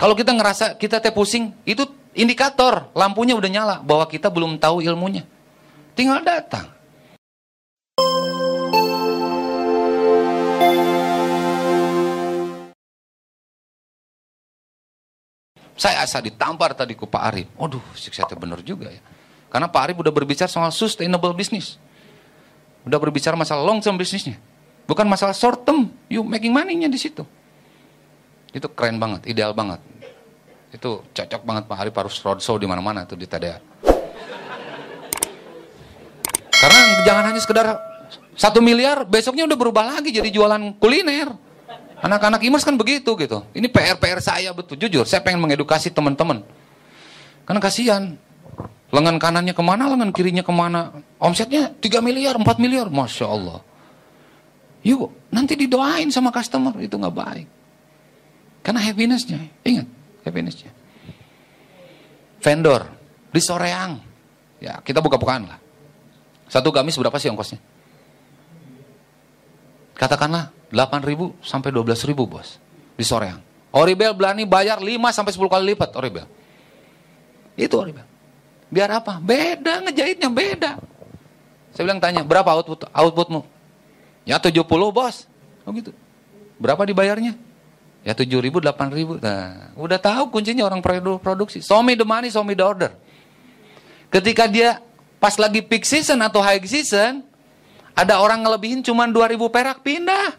Kalau kita ngerasa kita teh pusing, itu indikator lampunya udah nyala bahwa kita belum tahu ilmunya. Tinggal datang. Saya asa ditampar tadi ke Pak Arif. Waduh, siksa benar juga ya. Karena Pak Arif udah berbicara soal sustainable business. Udah berbicara masalah long term bisnisnya. Bukan masalah short term, you making money-nya di situ. Itu keren banget, ideal banget. Itu cocok banget Pak Arif harus roadshow di mana-mana tuh di TDA. Karena jangan hanya sekedar satu miliar, besoknya udah berubah lagi jadi jualan kuliner. Anak-anak imas kan begitu gitu. Ini PR-PR saya betul. Jujur, saya pengen mengedukasi teman-teman. Karena kasihan. Lengan kanannya ke mana, lengan kirinya ke mana. Omsetnya 3 miliar, 4 miliar. Masya Allah. Yuk, nanti didoain sama customer. Itu nggak baik. Karena happinessnya. Ingat, happinessnya. Vendor. Di Soreang. Ya, kita buka-bukaan lah. Satu gamis berapa sih ongkosnya? Katakanlah 8 ribu sampai 12 ribu bos. Di Soreang. Oribel berani bayar 5 sampai 10 kali lipat Oribel. Itu Oribel. Biar apa? Beda ngejahitnya beda. Saya bilang tanya, berapa output outputmu? Ya 70 bos. Oh gitu. Berapa dibayarnya? Ya 7 ribu, 8 ribu. Nah, udah tahu kuncinya orang produksi. Show me the money, show me the order. Ketika dia pas lagi peak season atau high season, ada orang ngelebihin cuma 2000 perak pindah.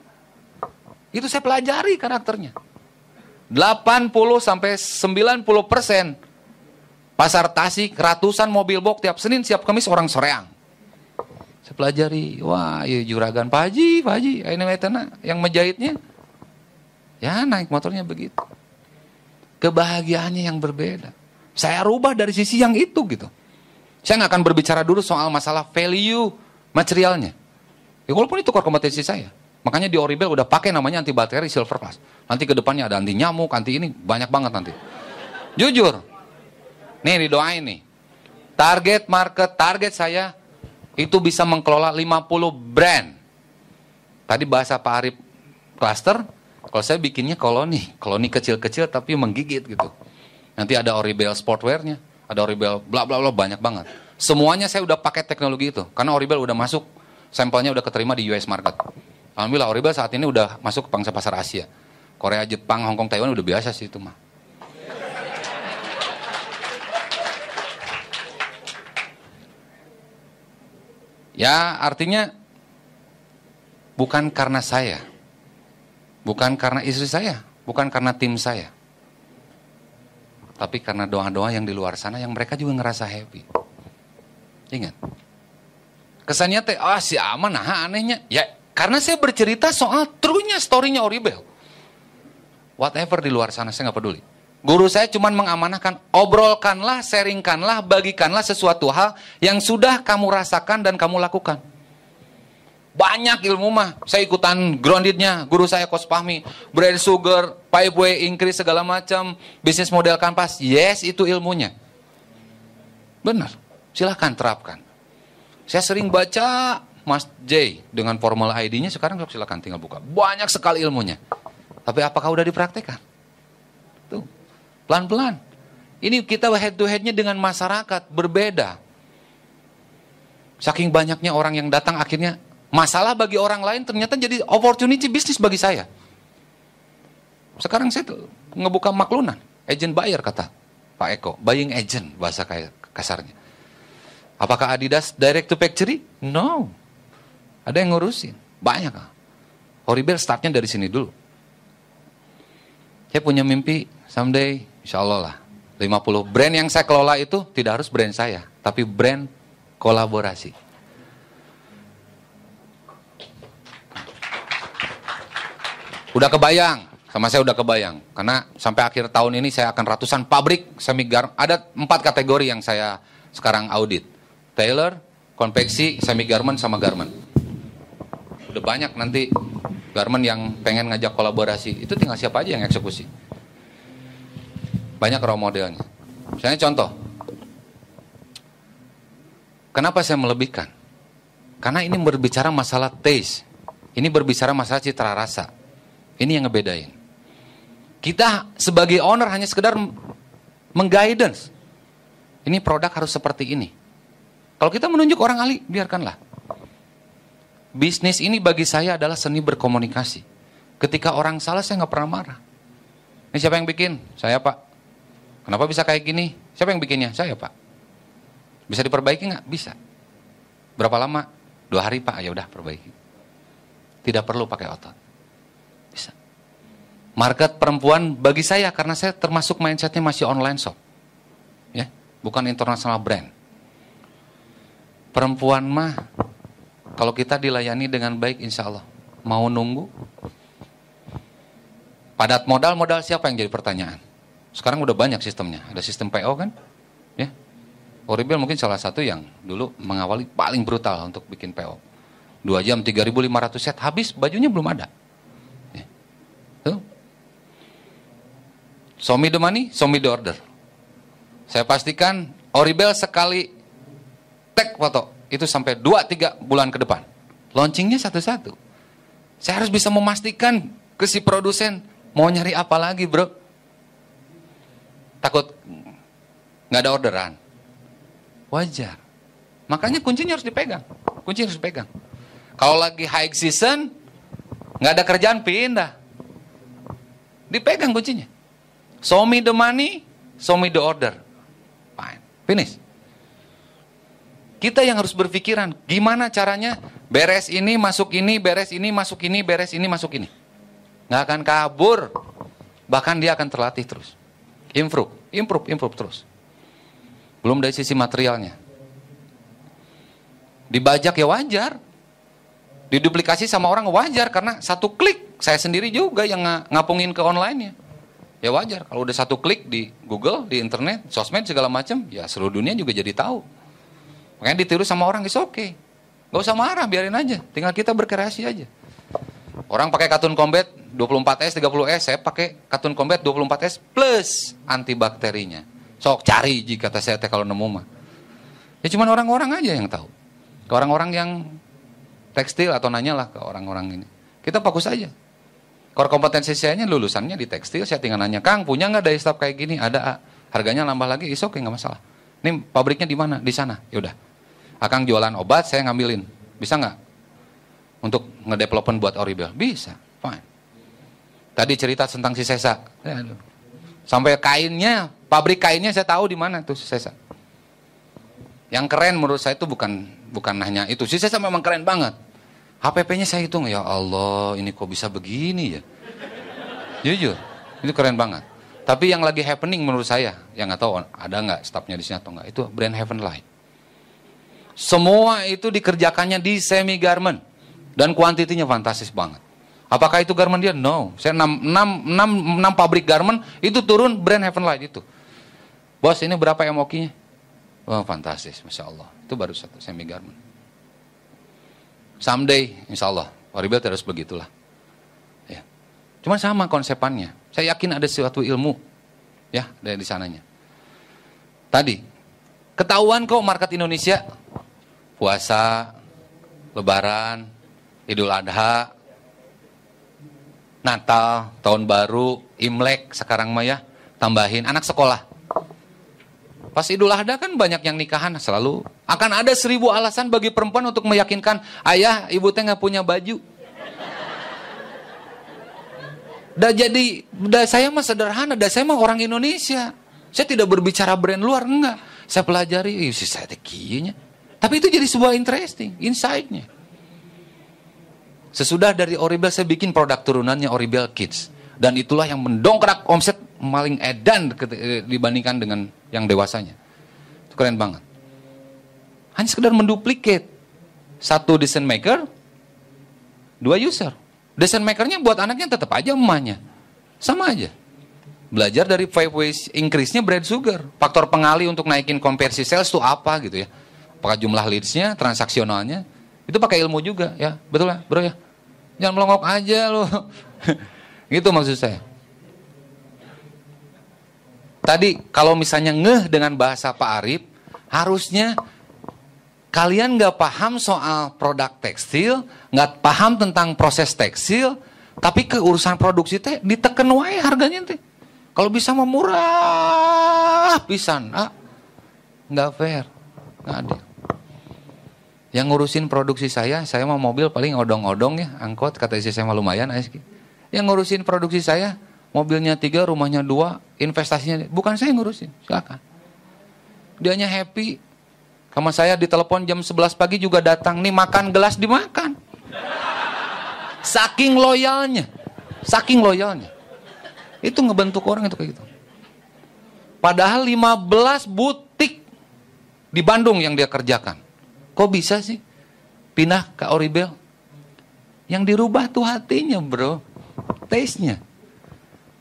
Itu saya pelajari karakternya. 80 sampai 90 persen pasar Tasik ratusan mobil box tiap Senin siap Kamis orang soreang. Saya pelajari, wah ya juragan Pak Haji, Pak Haji, ini yang menjahitnya. Ya naik motornya begitu. Kebahagiaannya yang berbeda. Saya rubah dari sisi yang itu gitu. Saya nggak akan berbicara dulu soal masalah value materialnya. Ya walaupun itu core kompetensi saya. Makanya di Oribel udah pakai namanya anti bakteri silver plus. Nanti ke depannya ada anti nyamuk, anti ini banyak banget nanti. Jujur. Nih didoain nih. Target market, target saya itu bisa mengelola 50 brand. Tadi bahasa Pak Arif cluster, kalau saya bikinnya koloni, koloni kecil-kecil tapi menggigit gitu. Nanti ada Oribel sportwear-nya, ada Oribel bla bla bla banyak banget. Semuanya saya udah pakai teknologi itu karena Oribel udah masuk sampelnya udah keterima di US market. Alhamdulillah Oribel saat ini udah masuk ke pangsa pasar Asia. Korea, Jepang, Hong Kong, Taiwan udah biasa sih itu mah. Ya artinya bukan karena saya, bukan karena istri saya, bukan karena tim saya. Tapi karena doa-doa yang di luar sana yang mereka juga ngerasa happy. Ingat, Kesannya teh, ah si aman, nah anehnya. Ya, karena saya bercerita soal trunya storynya Oribel. Whatever di luar sana, saya nggak peduli. Guru saya cuma mengamanahkan, obrolkanlah, sharingkanlah, bagikanlah sesuatu hal yang sudah kamu rasakan dan kamu lakukan. Banyak ilmu mah, saya ikutan groundednya, guru saya Kos Pahmi, bread sugar, pipe increase segala macam, bisnis model kanvas, yes itu ilmunya. Benar, silahkan terapkan. Saya sering baca Mas J dengan formal ID-nya sekarang silakan tinggal buka. Banyak sekali ilmunya. Tapi apakah udah dipraktekkan? Tuh. Pelan-pelan. Ini kita head to headnya dengan masyarakat berbeda. Saking banyaknya orang yang datang akhirnya masalah bagi orang lain ternyata jadi opportunity bisnis bagi saya. Sekarang saya ngebuka maklunan, agent buyer kata Pak Eko, buying agent bahasa kasarnya. Apakah Adidas direct to factory? No. Ada yang ngurusin. Banyak. Horibel startnya dari sini dulu. Saya punya mimpi someday, insya Allah lah. 50 brand yang saya kelola itu tidak harus brand saya, tapi brand kolaborasi. Udah kebayang, sama saya udah kebayang. Karena sampai akhir tahun ini saya akan ratusan pabrik semi gar ada empat kategori yang saya sekarang audit tailor, konveksi, semi garment sama garment. Udah banyak nanti garment yang pengen ngajak kolaborasi. Itu tinggal siapa aja yang eksekusi. Banyak raw modelnya. Misalnya contoh. Kenapa saya melebihkan? Karena ini berbicara masalah taste. Ini berbicara masalah citra rasa. Ini yang ngebedain. Kita sebagai owner hanya sekedar mengguidance. Ini produk harus seperti ini. Kalau kita menunjuk orang ahli, biarkanlah. Bisnis ini bagi saya adalah seni berkomunikasi. Ketika orang salah, saya nggak pernah marah. Ini siapa yang bikin? Saya pak. Kenapa bisa kayak gini? Siapa yang bikinnya? Saya pak. Bisa diperbaiki nggak? Bisa. Berapa lama? Dua hari pak. Ya udah perbaiki. Tidak perlu pakai otot. Market perempuan bagi saya karena saya termasuk mindsetnya masih online shop. Ya, bukan internasional brand. Perempuan mah kalau kita dilayani dengan baik insya Allah. Mau nunggu? Padat modal, modal siapa yang jadi pertanyaan? Sekarang udah banyak sistemnya. Ada sistem PO kan? Ya. Oribel mungkin salah satu yang dulu mengawali paling brutal untuk bikin PO. Dua jam 3.500 set habis bajunya belum ada. Ya. Tuh. Show me the money, show me the order. Saya pastikan Oribel sekali tag foto itu sampai 2-3 bulan ke depan. Launchingnya satu-satu. Saya harus bisa memastikan ke si produsen mau nyari apa lagi bro. Takut nggak ada orderan. Wajar. Makanya kuncinya harus dipegang. Kunci harus dipegang. Kalau lagi high season, nggak ada kerjaan pindah. Dipegang kuncinya. Show me the money, show me the order. Fine. Finish. Kita yang harus berpikiran, gimana caranya beres ini, masuk ini, beres ini, masuk ini, beres ini, masuk ini. Nggak akan kabur. Bahkan dia akan terlatih terus. Improve, improve, improve terus. Belum dari sisi materialnya. Dibajak ya wajar. Diduplikasi sama orang wajar karena satu klik saya sendiri juga yang ngapungin ke online-nya. Ya wajar, kalau udah satu klik di Google, di internet, sosmed segala macam, ya seluruh dunia juga jadi tahu. Makanya ditiru sama orang, is oke. Okay. Gak usah marah, biarin aja. Tinggal kita berkreasi aja. Orang pakai katun combat 24S, 30S, saya pakai katun combat 24S plus antibakterinya. Sok cari jika kata saya kalau nemu mah. Ya cuman orang-orang aja yang tahu. Ke orang-orang yang tekstil atau nanya lah ke orang-orang ini. Kita fokus aja. Core kompetensi saya lulusannya di tekstil, saya tinggal nanya, Kang punya nggak dari staf kayak gini? Ada, harganya nambah lagi, is oke okay, nggak masalah. Ini pabriknya di mana? Di sana. Yaudah. Akang jualan obat, saya ngambilin. Bisa nggak? Untuk ngedevelopment buat Oribel? Bisa. Fine. Tadi cerita tentang si Sesa. Sampai kainnya, pabrik kainnya saya tahu di mana tuh si Sesa. Yang keren menurut saya itu bukan bukan hanya itu. Si Sesa memang keren banget. HPP-nya saya hitung, ya Allah ini kok bisa begini ya. Jujur, itu keren banget. Tapi yang lagi happening menurut saya, yang nggak tahu ada nggak stafnya di sini atau nggak, itu brand Heaven Light. Semua itu dikerjakannya di semi garment dan kuantitinya fantastis banget. Apakah itu garment dia? No. Saya 6, 6, 6, 6 pabrik garment itu turun brand Heaven Light itu. Bos ini berapa MOQ-nya? Wah oh, fantastis, Masya Allah. Itu baru satu semi garment. Someday, insya Allah, Waribel terus begitulah. Ya. Cuma sama konsepannya. Saya yakin ada suatu ilmu ya dari di sananya. Tadi, ketahuan kok market Indonesia, puasa, lebaran, idul adha, Natal, tahun baru, Imlek sekarang mah ya, tambahin anak sekolah. Pas Idul Adha kan banyak yang nikahan selalu. Akan ada seribu alasan bagi perempuan untuk meyakinkan ayah ibu teh nggak punya baju. Dah jadi, dah saya mah sederhana, dah saya mah orang Indonesia. Saya tidak berbicara brand luar, enggak. Saya pelajari, ih si saya tekinya. Tapi itu jadi sebuah interesting, insight-nya. Sesudah dari Oribel saya bikin produk turunannya Oribel Kids. Dan itulah yang mendongkrak omset paling edan dibandingkan dengan yang dewasanya. Itu keren banget. Hanya sekedar menduplikat satu desain maker, dua user. Desain makernya buat anaknya tetap aja emaknya. Sama aja. Belajar dari five ways increase-nya bread sugar. Faktor pengali untuk naikin konversi sales itu apa gitu ya. Apakah jumlah leads-nya, transaksionalnya. Itu pakai ilmu juga ya. Betul ya bro ya. Jangan melongok aja loh. gitu maksud saya. Tadi kalau misalnya ngeh dengan bahasa Pak Arif, harusnya kalian nggak paham soal produk tekstil, nggak paham tentang proses tekstil, Tapi ke urusan produksi teh diteken wae harganya teh. Kalau bisa mah murah pisan, ah. Nggak fair, nggak adil. Yang ngurusin produksi saya, saya mau mobil paling odong-odong ya, angkot kata istri saya lumayan ASG. Yang ngurusin produksi saya, mobilnya tiga, rumahnya dua, investasinya, bukan saya ngurusin, silakan. Dianya happy, sama saya ditelepon jam 11 pagi juga datang, nih makan gelas dimakan. Saking loyalnya, saking loyalnya. Itu ngebentuk orang itu kayak gitu. Padahal 15 butik di Bandung yang dia kerjakan. Kok bisa sih pindah ke Oribel? Yang dirubah tuh hatinya bro, taste-nya.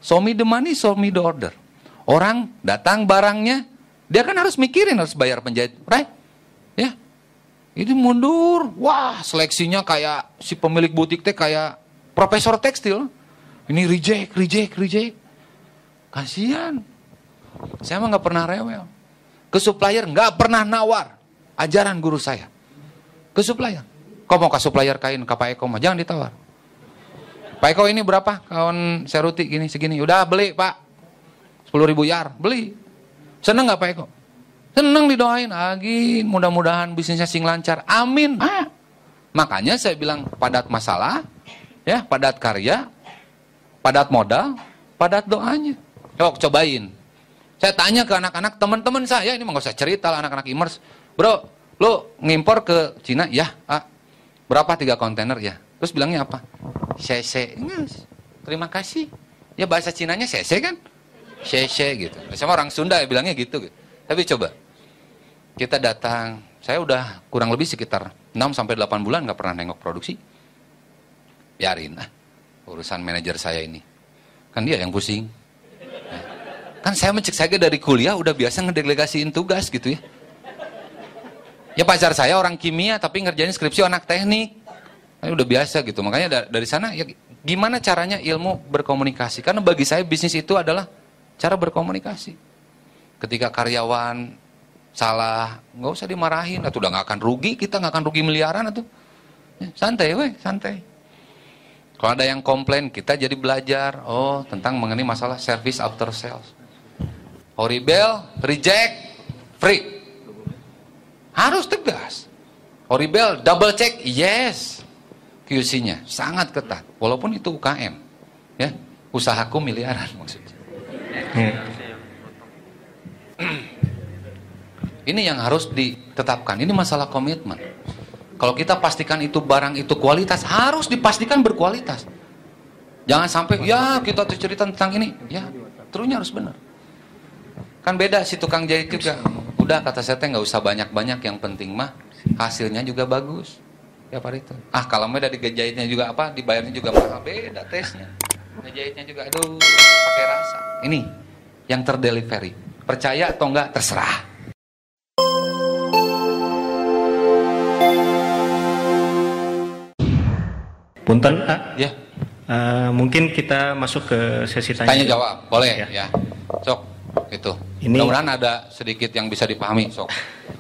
Show me the money, show me the order. Orang datang barangnya, dia kan harus mikirin harus bayar penjahit, right? Ini mundur. Wah, seleksinya kayak si pemilik butik teh kayak profesor tekstil. Ini reject, reject, reject. Kasihan. Saya mah nggak pernah rewel. Ke supplier nggak pernah nawar. Ajaran guru saya. Ke supplier. Kau mau ke supplier kain ke Pak Eko mah jangan ditawar. Pak Eko ini berapa? Kawan seruti gini segini. Udah beli Pak. 10 ribu yar. Beli. Seneng nggak Pak Eko? Senang didoain, lagi mudah-mudahan bisnisnya sing lancar. Amin. Ah. Makanya saya bilang padat masalah, ya, padat karya, padat modal, padat doanya. Coba cobain. Saya tanya ke anak-anak teman-teman saya, ini nggak usah cerita lah anak-anak imers. Bro, lo ngimpor ke Cina? Ya, ah. Berapa tiga kontainer ya? Terus bilangnya apa? Sese. Terima kasih. Ya bahasa Cinanya sese kan? Sese gitu. Sama orang Sunda bilangnya gitu. gitu. Tapi coba, kita datang, saya udah kurang lebih sekitar 6 sampai 8 bulan nggak pernah nengok produksi. Biarin ah, urusan manajer saya ini. Kan dia yang pusing. Nah, kan saya mencek saya dari kuliah udah biasa ngedelegasiin tugas gitu ya. Ya pacar saya orang kimia tapi ngerjain skripsi anak teknik. Ini udah biasa gitu. Makanya dari sana ya gimana caranya ilmu berkomunikasi. Karena bagi saya bisnis itu adalah cara berkomunikasi. Ketika karyawan salah, nggak usah dimarahin, atau udah nggak akan rugi, kita nggak akan rugi miliaran atau ya, santai, weh, santai. Kalau ada yang komplain, kita jadi belajar, oh tentang mengenai masalah service after sales. Horrible, reject, free. Harus tegas. Horrible, double check, yes. QC-nya sangat ketat, walaupun itu UKM, ya usahaku miliaran maksudnya. Hmm. Ini yang harus ditetapkan. Ini masalah komitmen. Kalau kita pastikan itu barang itu kualitas, harus dipastikan berkualitas. Jangan sampai ya kita cerita tentang ini, ya terusnya harus benar. Kan beda si tukang jahit juga. Udah kata saya nggak usah banyak-banyak, yang penting mah hasilnya juga bagus. Ya Pak itu. Ah kalau beda digejahitnya juga apa, dibayarnya juga mahal beda tesnya. Ngejahitnya juga aduh pakai rasa. Ini yang terdelivery. Percaya atau enggak terserah. Punten, ah. Ya. Uh, mungkin kita masuk ke sesi tanya. Tanya jawab, boleh ya. ya. Sok, itu. Ini mudah-mudahan ada sedikit yang bisa dipahami, sok.